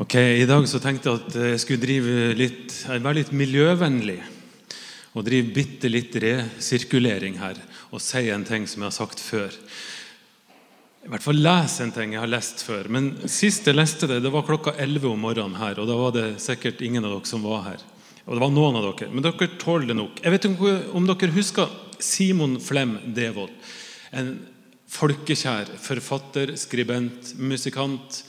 Ok, I dag så tenkte jeg at jeg skulle drive litt, være litt miljøvennlig. Og drive bitte litt resirkulering her og si en ting som jeg har sagt før. I hvert fall lese en ting jeg har lest før. Men sist jeg leste det, det var klokka 11 om morgenen her. Og da var det sikkert ingen av dere som var her. Og det var noen av dere, Men dere tåler det nok. Jeg vet ikke om dere husker Simon Flem Devold. En folkekjær forfatter, skribent, musikant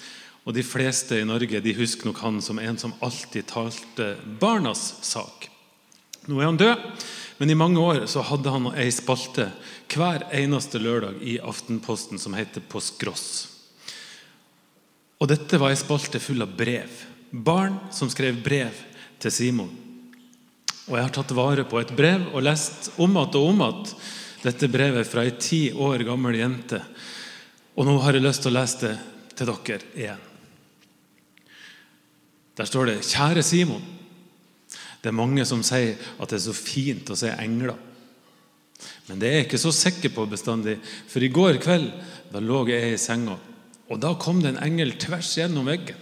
og de fleste i Norge de husker nok han som en som alltid talte barnas sak. Nå er han død, men i mange år så hadde han ei spalte hver eneste lørdag i Aftenposten som heter På skross. Og dette var ei spalte full av brev. Barn som skrev brev til Simon. Og jeg har tatt vare på et brev og lest om at og om at dette brevet fra ei ti år gammel jente. Og nå har jeg lyst til å lese det til dere igjen. Der står det 'Kjære Simon'. Det er mange som sier at det er så fint å se engler. Men det er jeg ikke så sikker på bestandig. For i går kveld da lå jeg i senga, og da kom det en engel tvers gjennom veggen.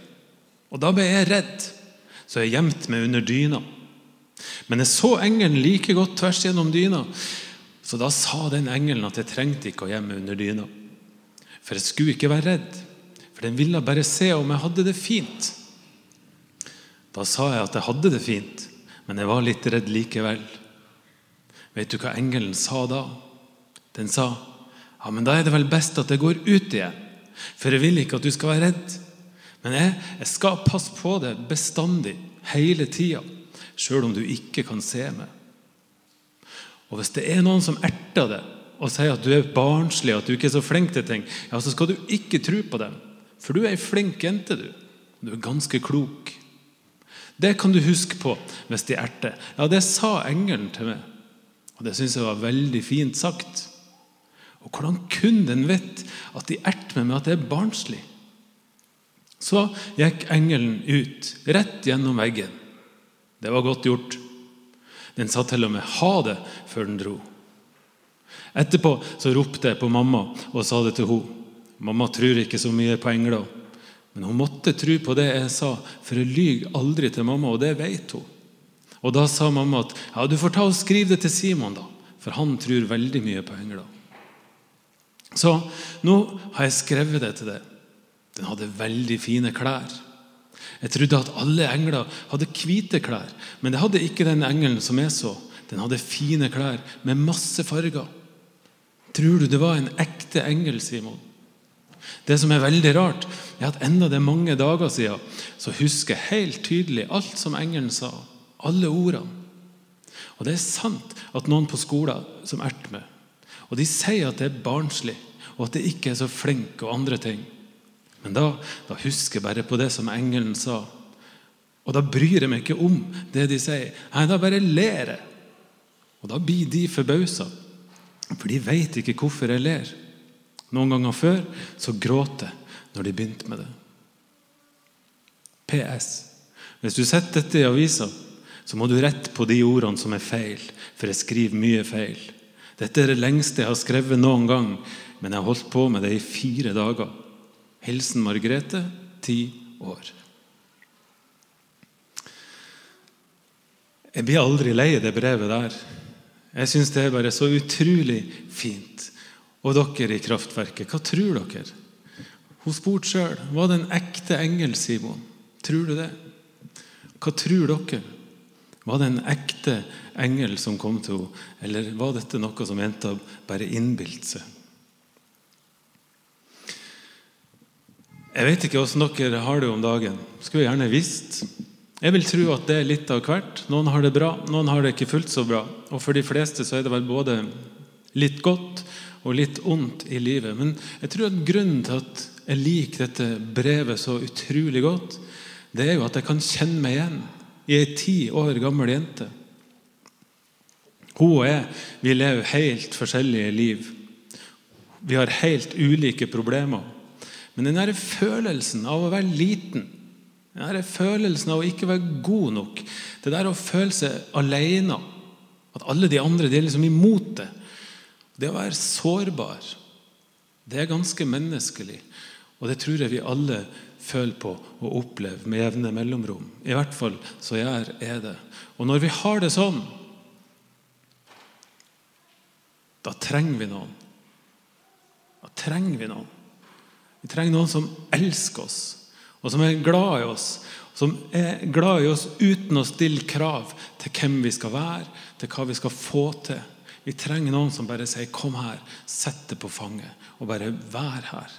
Og da ble jeg redd, så jeg gjemte meg under dyna. Men jeg så engelen like godt tvers gjennom dyna, så da sa den engelen at jeg trengte ikke å gjemme under dyna. For jeg skulle ikke være redd, for den ville bare se om jeg hadde det fint. Da sa jeg at jeg hadde det fint, men jeg var litt redd likevel. Vet du hva engelen sa da? Den sa, ja, men da er det vel best at jeg går ut igjen, for jeg vil ikke at du skal være redd. Men jeg, jeg skal passe på det bestandig, hele tida, sjøl om du ikke kan se meg. Og Hvis det er noen som erter det og sier at du er barnslig, at du ikke er så flink til ting, ja, så skal du ikke tro på dem. For du er ei flink jente, du. Du er ganske klok. Det kan du huske på hvis de erter. Ja, det sa engelen til meg. Og Det syns jeg var veldig fint sagt. Og hvordan kunne den vite at de erter meg med at det er barnslig? Så gikk engelen ut, rett gjennom veggen. Det var godt gjort. Den sa til og med 'ha det' før den dro. Etterpå så ropte jeg på mamma og sa det til henne. Mamma tror ikke så mye på engler. Men hun måtte tro på det jeg sa, for jeg lyver aldri til mamma, og det vet hun. Og Da sa mamma at ja, du får ta og skrive det til Simon, da, for han tror veldig mye på engler. Så nå har jeg skrevet det til deg. Den hadde veldig fine klær. Jeg trodde at alle engler hadde hvite klær, men det hadde ikke den engelen som jeg så. Den hadde fine klær med masse farger. Tror du det var en ekte engel, Simon? Det som er veldig rart, er at enda det er mange dager siden, så husker jeg helt tydelig alt som engelen sa. Alle ordene. Og det er sant at noen på skolen som erter meg, og de sier at det er barnslig, og at det ikke er så flink og andre ting. Men da, da husker jeg bare på det som engelen sa. Og da bryr jeg meg ikke om det de sier. Nei, da bare ler jeg. Og da blir de forbausa, for de vet ikke hvorfor jeg ler. Noen ganger før så gråt jeg når de begynte med det. PS. Hvis du setter dette i avisa, så må du rette på de ordene som er feil, for jeg skriver mye feil. Dette er det lengste jeg har skrevet noen gang, men jeg har holdt på med det i fire dager. Hilsen Margrethe, ti år. Jeg blir aldri lei det brevet der. Jeg syns det er bare så utrolig fint. Og dere i kraftverket, hva tror dere? Hun spurte sjøl. Var det en ekte engel, Simon? Tror du det? Hva tror dere? Var det en ekte engel som kom til henne, eller var dette noe som jenta bare innbilte seg? Jeg vet ikke hvordan dere har det om dagen. Skulle jeg gjerne visst. Jeg vil tro at det er litt av hvert. Noen har det bra, noen har det ikke fullt så bra. Og for de fleste så er det vel både litt godt og litt ondt i livet. Men jeg tror at grunnen til at jeg liker dette brevet så utrolig godt, det er jo at jeg kan kjenne meg igjen i ei ti år gammel jente. Hun og jeg vi lever helt forskjellige liv. Vi har helt ulike problemer. Men den der følelsen av å være liten, den der følelsen av å ikke være god nok, det der å føle seg alene, at alle de andre de er liksom imot det, det å være sårbar, det er ganske menneskelig. Og det tror jeg vi alle føler på og opplever med jevne mellomrom. I hvert fall så gjør jeg det. Og når vi har det sånn, da trenger vi noen. Da trenger vi noen. Vi trenger noen som elsker oss, og som er glad i oss. Som er glad i oss uten å stille krav til hvem vi skal være, til hva vi skal få til. Vi trenger noen som bare sier 'kom her', sett deg på fanget, og bare vær her.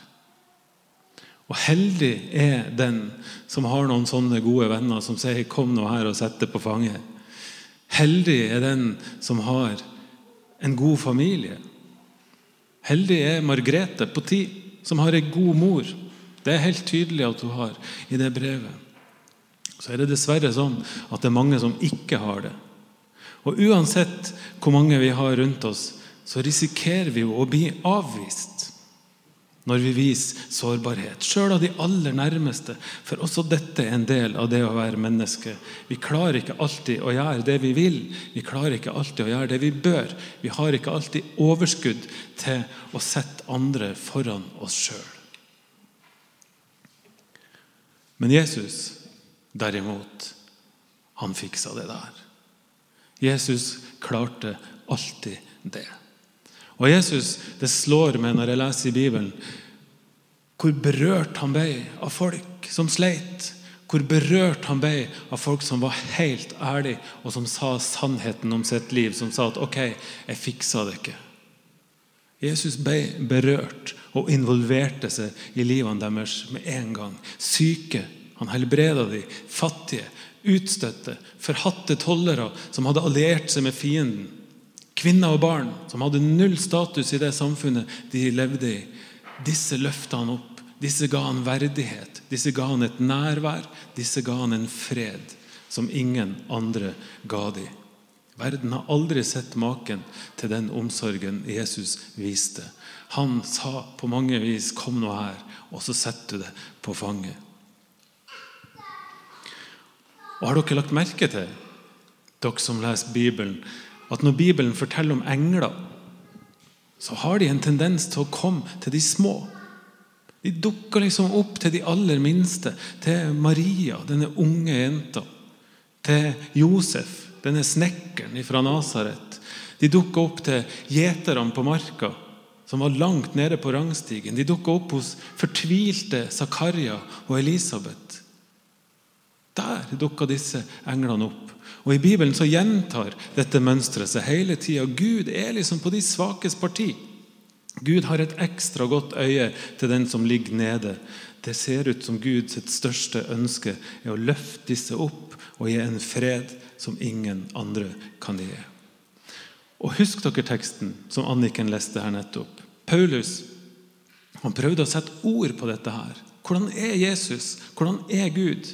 Og heldig er den som har noen sånne gode venner som sier 'kom nå her og sett deg på fanget'. Heldig er den som har en god familie. Heldig er Margrethe på ti, som har ei god mor. Det er helt tydelig at hun har i det brevet. Så er det dessverre sånn at det er mange som ikke har det. Og uansett hvor mange vi har rundt oss, så risikerer vi jo å bli avvist når vi viser sårbarhet, sjøl av de aller nærmeste. For også dette er en del av det å være menneske. Vi klarer ikke alltid å gjøre det vi vil. Vi klarer ikke alltid å gjøre det vi bør. Vi har ikke alltid overskudd til å sette andre foran oss sjøl. Men Jesus, derimot, han fiksa det der. Jesus klarte alltid det. Og Jesus, Det slår meg når jeg leser i Bibelen, hvor berørt han ble av folk som sleit. Hvor berørt han ble av folk som var helt ærlige, og som sa sannheten om sitt liv. Som sa at 'OK, jeg fiksa det ikke'. Jesus ble berørt og involverte seg i livene deres med en gang. Syke. Han helbreda de. Fattige. Utstøtte. Forhatte tollere som hadde alliert seg med fienden. Kvinner og barn som hadde null status i det samfunnet de levde i. Disse løfta han opp. Disse ga han verdighet. Disse ga han et nærvær. Disse ga han en fred som ingen andre ga de. Verden har aldri sett maken til den omsorgen Jesus viste. Han sa på mange vis 'Kom nå her', og så setter du det på fanget. Og Har dere lagt merke til, dere som leser Bibelen, at når Bibelen forteller om engler, så har de en tendens til å komme til de små. De dukker liksom opp til de aller minste. Til Maria, denne unge jenta. Til Josef, denne snekkeren fra Nasaret. De dukker opp til gjeterne på marka, som var langt nede på rangstigen. De dukker opp hos fortvilte Zakaria og Elisabeth. Der dukka disse englene opp. Og I Bibelen så gjentar dette mønsteret seg hele tida. Gud er liksom på de svakes parti. Gud har et ekstra godt øye til den som ligger nede. Det ser ut som Guds største ønske er å løfte disse opp og gi en fred som ingen andre kan gi. Og Husk dere teksten som Anniken leste her nettopp. Paulus han prøvde å sette ord på dette. her. Hvordan er Jesus? Hvordan er Gud?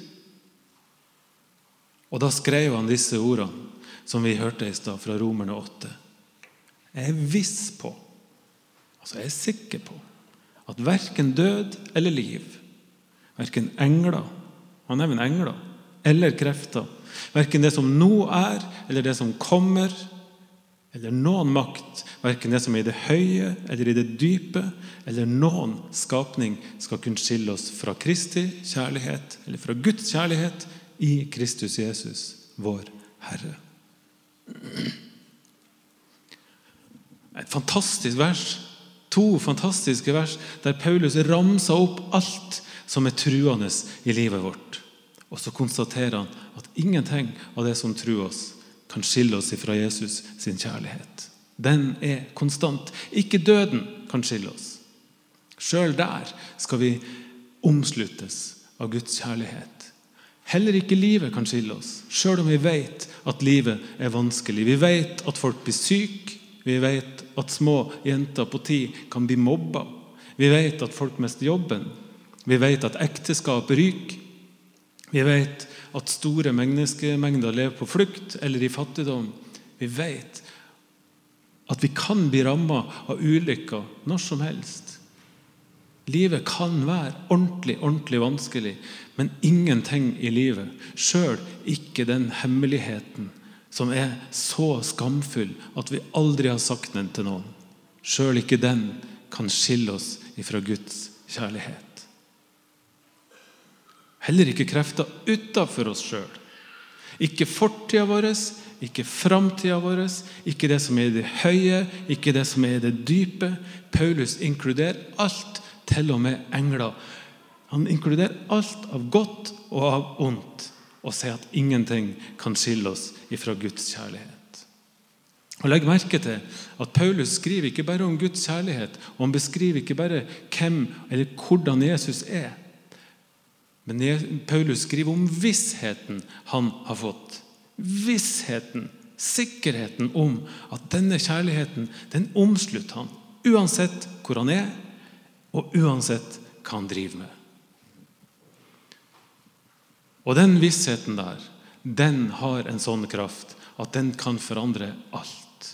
Og da skrev han disse ordene som vi hørte i stad, fra Romerne 8. Jeg er viss på, altså jeg er sikker på, at verken død eller liv, verken engler Han nevner engler eller krefter. Verken det som nå er, eller det som kommer, eller noen makt, verken det som er i det høye eller i det dype, eller noen skapning, skal kunne skille oss fra Kristi kjærlighet, eller fra Guds kjærlighet, i Kristus Jesus, vår Herre. Et fantastisk vers. To fantastiske vers der Paulus ramser opp alt som er truende i livet vårt. Og så konstaterer han at ingenting av det som truer oss, kan skille oss fra Jesus sin kjærlighet. Den er konstant. Ikke døden kan skille oss. Sjøl der skal vi omsluttes av Guds kjærlighet. Heller ikke livet kan skille oss, sjøl om vi vet at livet er vanskelig. Vi vet at folk blir syke. Vi vet at små jenter på ti kan bli mobba. Vi vet at folk mister jobben. Vi vet at ekteskap ryker. Vi vet at store menneskemengder lever på flukt eller i fattigdom. Vi vet at vi kan bli ramma av ulykker når som helst. Livet kan være ordentlig, ordentlig vanskelig, men ingenting i livet, sjøl ikke den hemmeligheten som er så skamfull at vi aldri har sagt den til noen, sjøl ikke den kan skille oss ifra Guds kjærlighet. Heller ikke krefter utafor oss sjøl. Ikke fortida vår, ikke framtida vår, ikke det som er i det høye, ikke det som er i det dype. Paulus inkluderer alt, til og med engler. Han inkluderer alt av godt og av ondt, og sier at ingenting kan skille oss ifra Guds kjærlighet. Og Legg merke til at Paulus skriver ikke bare om Guds kjærlighet, og han beskriver ikke bare hvem eller hvordan Jesus er. Men Paulus skriver om vissheten han har fått. Vissheten, sikkerheten om at denne kjærligheten den omslutter han, uansett hvor han er, og uansett hva han driver med. Og den vissheten der, den har en sånn kraft at den kan forandre alt.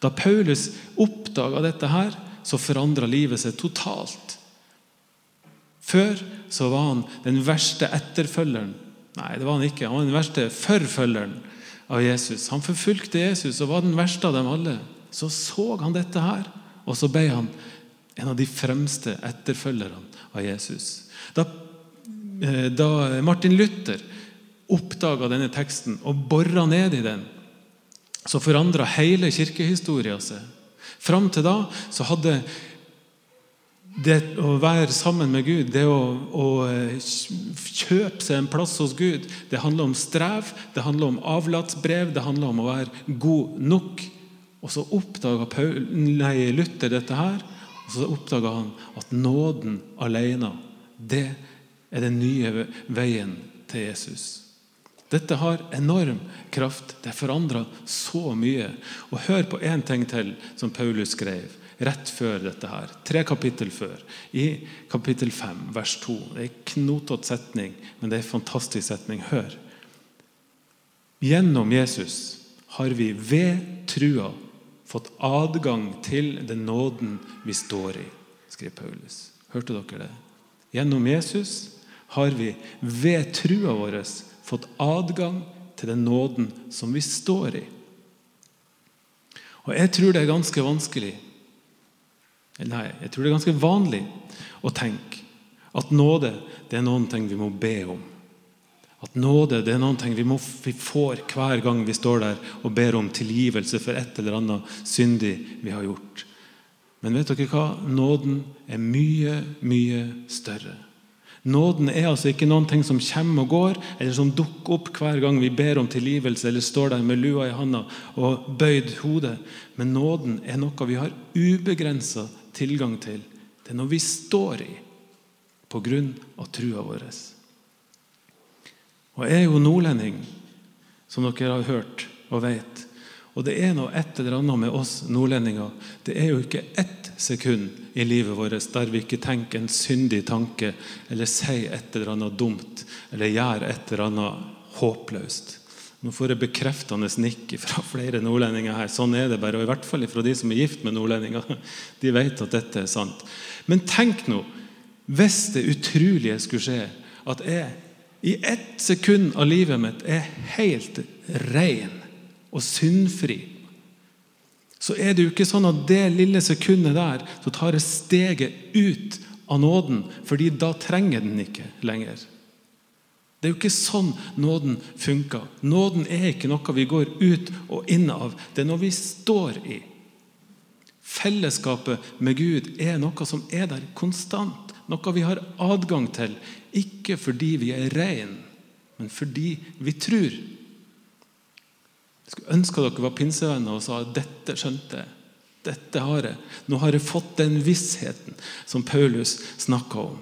Da Paulus oppdaga dette, her, så forandra livet seg totalt. Før så var han den verste etterfølgeren. Nei, det var han ikke. Han var den verste forfølgeren av Jesus. Han forfulgte Jesus og var den verste av dem alle. Så så han dette her, og så ble han en av de fremste etterfølgerne av Jesus. Da, eh, da Martin Luther oppdaga denne teksten og bora ned i den, så forandra hele kirkehistoria seg. Fram til da så hadde det å være sammen med Gud, det å, å, eh, kjøpe seg en plass hos Gud, det handler om strev, det handler om avlatsbrev, det handler om å være god nok. Og så oppdaga Luther dette her, og så oppdaga han at nåden alene, det er den nye veien til Jesus. Dette har enorm kraft. Det forandra så mye. Og Hør på én ting til som Paulus skrev rett før dette. her, Tre kapittel før. I kapittel 5, vers 2. Det er en knotete setning, men det er en fantastisk setning. Hør. Gjennom Jesus har vi ved trua fått adgang til den nåden vi står i, skriver Paulus. Hørte dere det? Gjennom Jesus har vi ved trua vår fått adgang til den nåden som vi står i. Og Jeg tror det er ganske vanskelig Nei, jeg tror det er ganske vanlig å tenke at nåde det er noen ting vi må be om. At nåde det er noe vi, vi får hver gang vi står der og ber om tilgivelse for et eller annet syndig vi har gjort. Men vet dere hva? Nåden er mye, mye større. Nåden er altså ikke ting som kommer og går, eller som dukker opp hver gang vi ber om tilgivelse eller står der med lua i handa og bøyd hode. Men nåden er noe vi har ubegrensa tilgang til. Det er noe vi står i på grunn av trua vår. Og Jeg er jo nordlending, som dere har hørt og vet. Og det er noe et eller annet med oss nordlendinger. Det er jo ikke ett sekund i livet vårt der vi ikke tenker en syndig tanke eller sier et eller annet dumt eller gjør et eller annet håpløst. Nå får jeg bekreftende nikk fra flere nordlendinger her. Sånn er det bare. Og i hvert fall fra de som er gift med nordlendinger. De vet at dette er sant. Men tenk nå, hvis det utrolige skulle skje, at jeg i ett sekund av livet mitt er helt ren og syndfri så er det jo ikke sånn at det lille sekundet der så tar jeg steget ut av nåden, fordi da trenger den ikke lenger. Det er jo ikke sånn nåden funker. Nåden er ikke noe vi går ut og inn av. Det er noe vi står i. Fellesskapet med Gud er noe som er der konstant. Noe vi har adgang til. Ikke fordi vi er rene, men fordi vi tror. Jeg skulle ønske dere var pinsevenner og sa at dette skjønte jeg. Dette har jeg. Nå har jeg fått den vissheten som Paulus snakka om.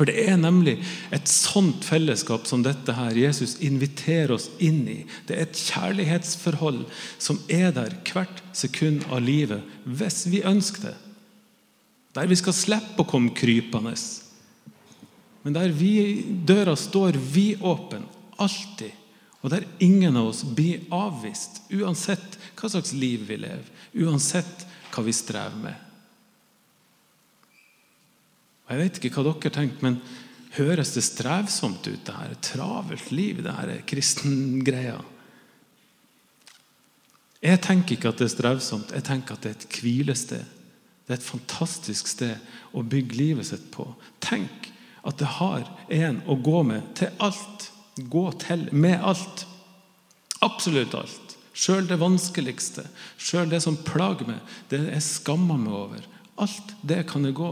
For det er nemlig et sånt fellesskap som dette her Jesus inviterer oss inn i. Det er et kjærlighetsforhold som er der hvert sekund av livet, hvis vi ønsker det. Der vi skal slippe å komme krypende. Men der vi, døra står vidåpen, alltid. Og der ingen av oss blir avvist, uansett hva slags liv vi lever, uansett hva vi strever med. Jeg vet ikke hva dere tenker, men høres det strevsomt ut, det her travelt liv, det her kristengreia? Jeg tenker ikke at det er strevsomt, jeg tenker at det er et hvilested. Det er et fantastisk sted å bygge livet sitt på. Tenk At det har en å gå med til alt. Gå til med alt. Absolutt alt. Sjøl det vanskeligste, sjøl det som plager meg, det jeg skammer meg over. Alt det kan jeg gå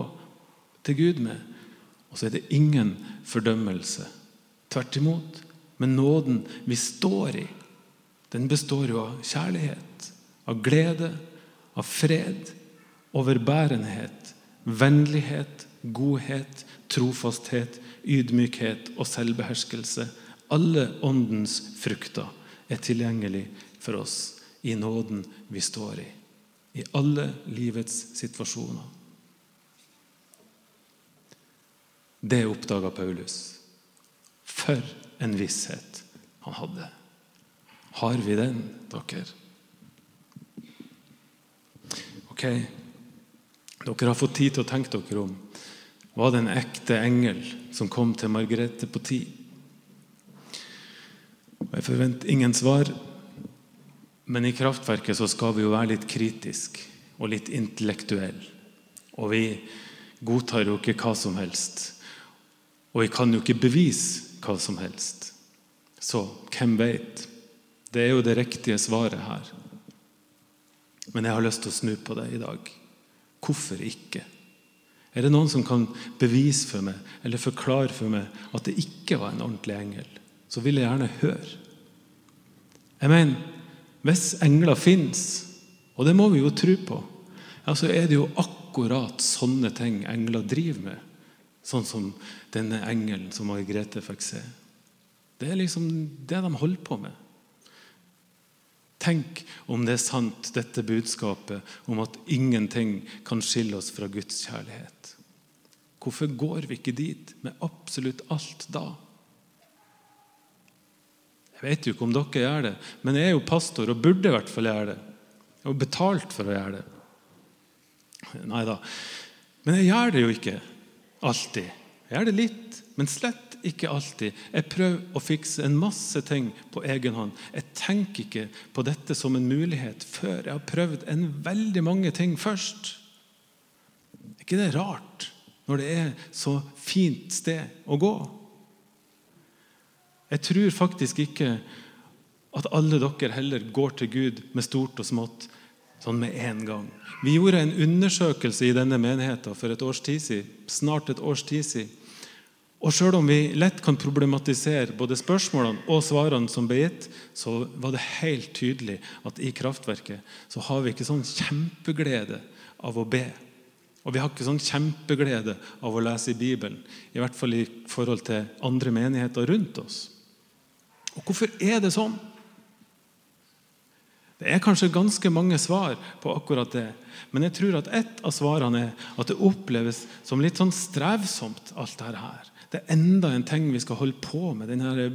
til Gud med. Og så er det ingen fordømmelse. Tvert imot. Men nåden vi står i, den består jo av kjærlighet, av glede, av fred, overbærenhet, vennlighet, godhet, trofasthet, ydmykhet og selvbeherskelse. Alle åndens frukter er tilgjengelig for oss i nåden vi står i. I alle livets situasjoner. Det oppdaga Paulus. For en visshet han hadde. Har vi den, dere? Ok, dere har fått tid til å tenke dere om. Var det en ekte engel som kom til Margrethe på tid? Jeg forventer ingen svar, men i kraftverket så skal vi jo være litt kritisk og litt intellektuelle. Og vi godtar jo ikke hva som helst. Og vi kan jo ikke bevise hva som helst. Så hvem veit? Det er jo det riktige svaret her. Men jeg har lyst til å snu på det i dag. Hvorfor ikke? Er det noen som kan bevise for meg eller forklare for meg at det ikke var en ordentlig engel, så vil jeg gjerne høre. Jeg mener, Hvis engler fins, og det må vi jo tro på, ja, så er det jo akkurat sånne ting engler driver med. Sånn som denne engelen som Margrethe fikk se. Det er liksom det de holder på med. Tenk om det er sant, dette budskapet om at ingenting kan skille oss fra Guds kjærlighet. Hvorfor går vi ikke dit med absolutt alt da? Jeg vet jo ikke om dere gjør det, men jeg er jo pastor og burde i hvert fall gjøre det. Jeg har betalt for å gjøre det. Nei da. Men jeg gjør det jo ikke. Alltid. Jeg gjør det litt, men slett ikke alltid. Jeg prøver å fikse en masse ting på egen hånd. Jeg tenker ikke på dette som en mulighet før jeg har prøvd en veldig mange ting først. Er ikke det rart når det er så fint sted å gå? Jeg tror faktisk ikke at alle dere heller går til Gud med stort og smått sånn med en gang. Vi gjorde en undersøkelse i denne menigheten for et års tid siden. Snart et års tid siden. Og selv om vi lett kan problematisere både spørsmålene og svarene som ble gitt, så var det helt tydelig at i kraftverket så har vi ikke sånn kjempeglede av å be. Og vi har ikke sånn kjempeglede av å lese i Bibelen. I hvert fall i forhold til andre menigheter rundt oss. Og hvorfor er det sånn? Det er kanskje ganske mange svar på akkurat det. Men jeg tror at ett av svarene er at det oppleves som litt sånn strevsomt, alt dette her. Det er enda en ting vi skal holde på med, denne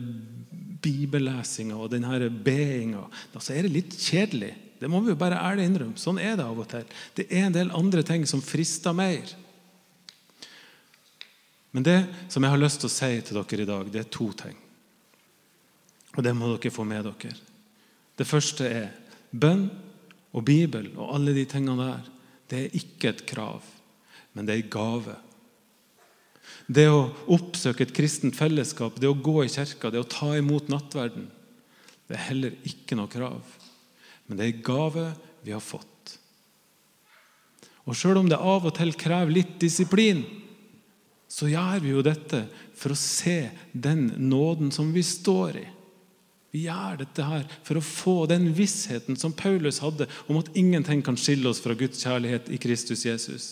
bibellesinga og denne beinga. Så er det litt kjedelig. Det må vi jo bare ærlig innrømme. Sånn er det av og til. Det er en del andre ting som frister mer. Men det som jeg har lyst til å si til dere i dag, det er to ting. Og det må dere få med dere. Det første er Bønn og Bibel og alle de tingene der, det er ikke et krav, men det er en gave. Det å oppsøke et kristent fellesskap, det å gå i kirka, det å ta imot nattverden, det er heller ikke noe krav. Men det er en gave vi har fått. Og Sjøl om det av og til krever litt disiplin, så gjør vi jo dette for å se den nåden som vi står i. Vi gjør dette her for å få den vissheten som Paulus hadde om at ingenting kan skille oss fra Guds kjærlighet i Kristus Jesus.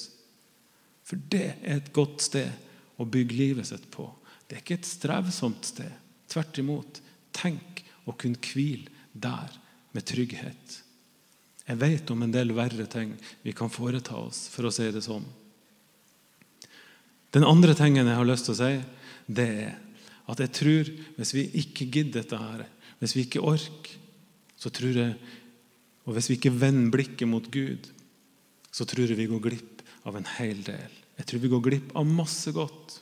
For det er et godt sted å bygge livet sitt på. Det er ikke et strevsomt sted. Tvert imot. Tenk å kunne hvile der med trygghet. Jeg vet om en del verre ting vi kan foreta oss, for å si det sånn. Den andre tingen jeg har lyst til å si, det er at jeg tror hvis vi ikke gidder dette her, hvis vi ikke orker, så tror jeg Og hvis vi ikke vender blikket mot Gud, så tror jeg vi går glipp av en hel del. Jeg tror vi går glipp av masse godt.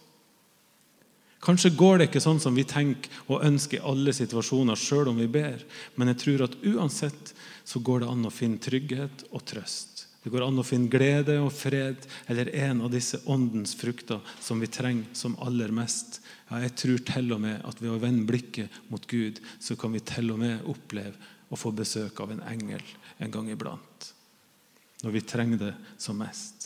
Kanskje går det ikke sånn som vi tenker og ønsker i alle situasjoner, sjøl om vi ber, men jeg tror at uansett så går det an å finne trygghet og trøst. Det går an å finne glede og fred eller en av disse åndens frukter som vi trenger som aller mest. Ja, jeg tror til og med at ved å vende blikket mot Gud, så kan vi til og med oppleve å få besøk av en engel en gang iblant. Når vi trenger det som mest.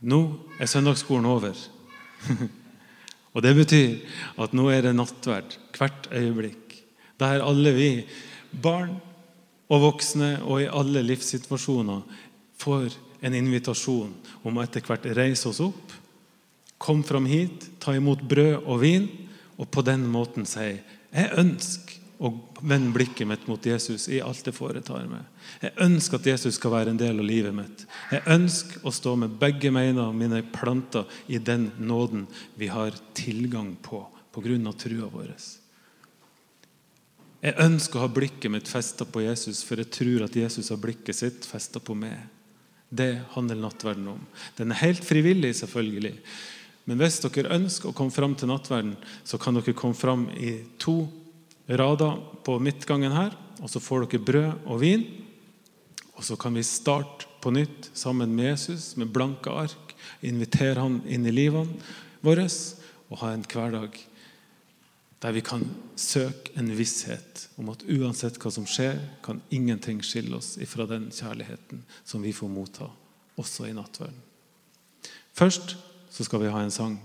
Nå er søndagsskolen over. og Det betyr at nå er det nattverd hvert øyeblikk. Der alle vi, barn og voksne og i alle livssituasjoner, får en invitasjon om å etter hvert reise oss opp, kom fram hit, ta imot brød og vin, og på den måten si jeg ønsker og vende blikket mitt mot Jesus i alt jeg foretar meg. Jeg ønsker at Jesus skal være en del av livet mitt. Jeg ønsker å stå med begge beina mine planter i den nåden vi har tilgang på pga. trua vår. Jeg ønsker å ha blikket mitt festa på Jesus, for jeg tror at Jesus har blikket sitt festa på meg. Det handler nattverden om. Den er helt frivillig, selvfølgelig. Men hvis dere ønsker å komme fram til nattverden, så kan dere komme fram i to rader på midtgangen her. Og så får dere brød og vin. Og så kan vi starte på nytt sammen med Jesus med blanke ark. Invitere han inn i livene våre og ha en hverdag der vi kan søke en visshet om at uansett hva som skjer, kan ingenting skille oss ifra den kjærligheten som vi får motta, også i nattverden. Først så skal vi ha en sang.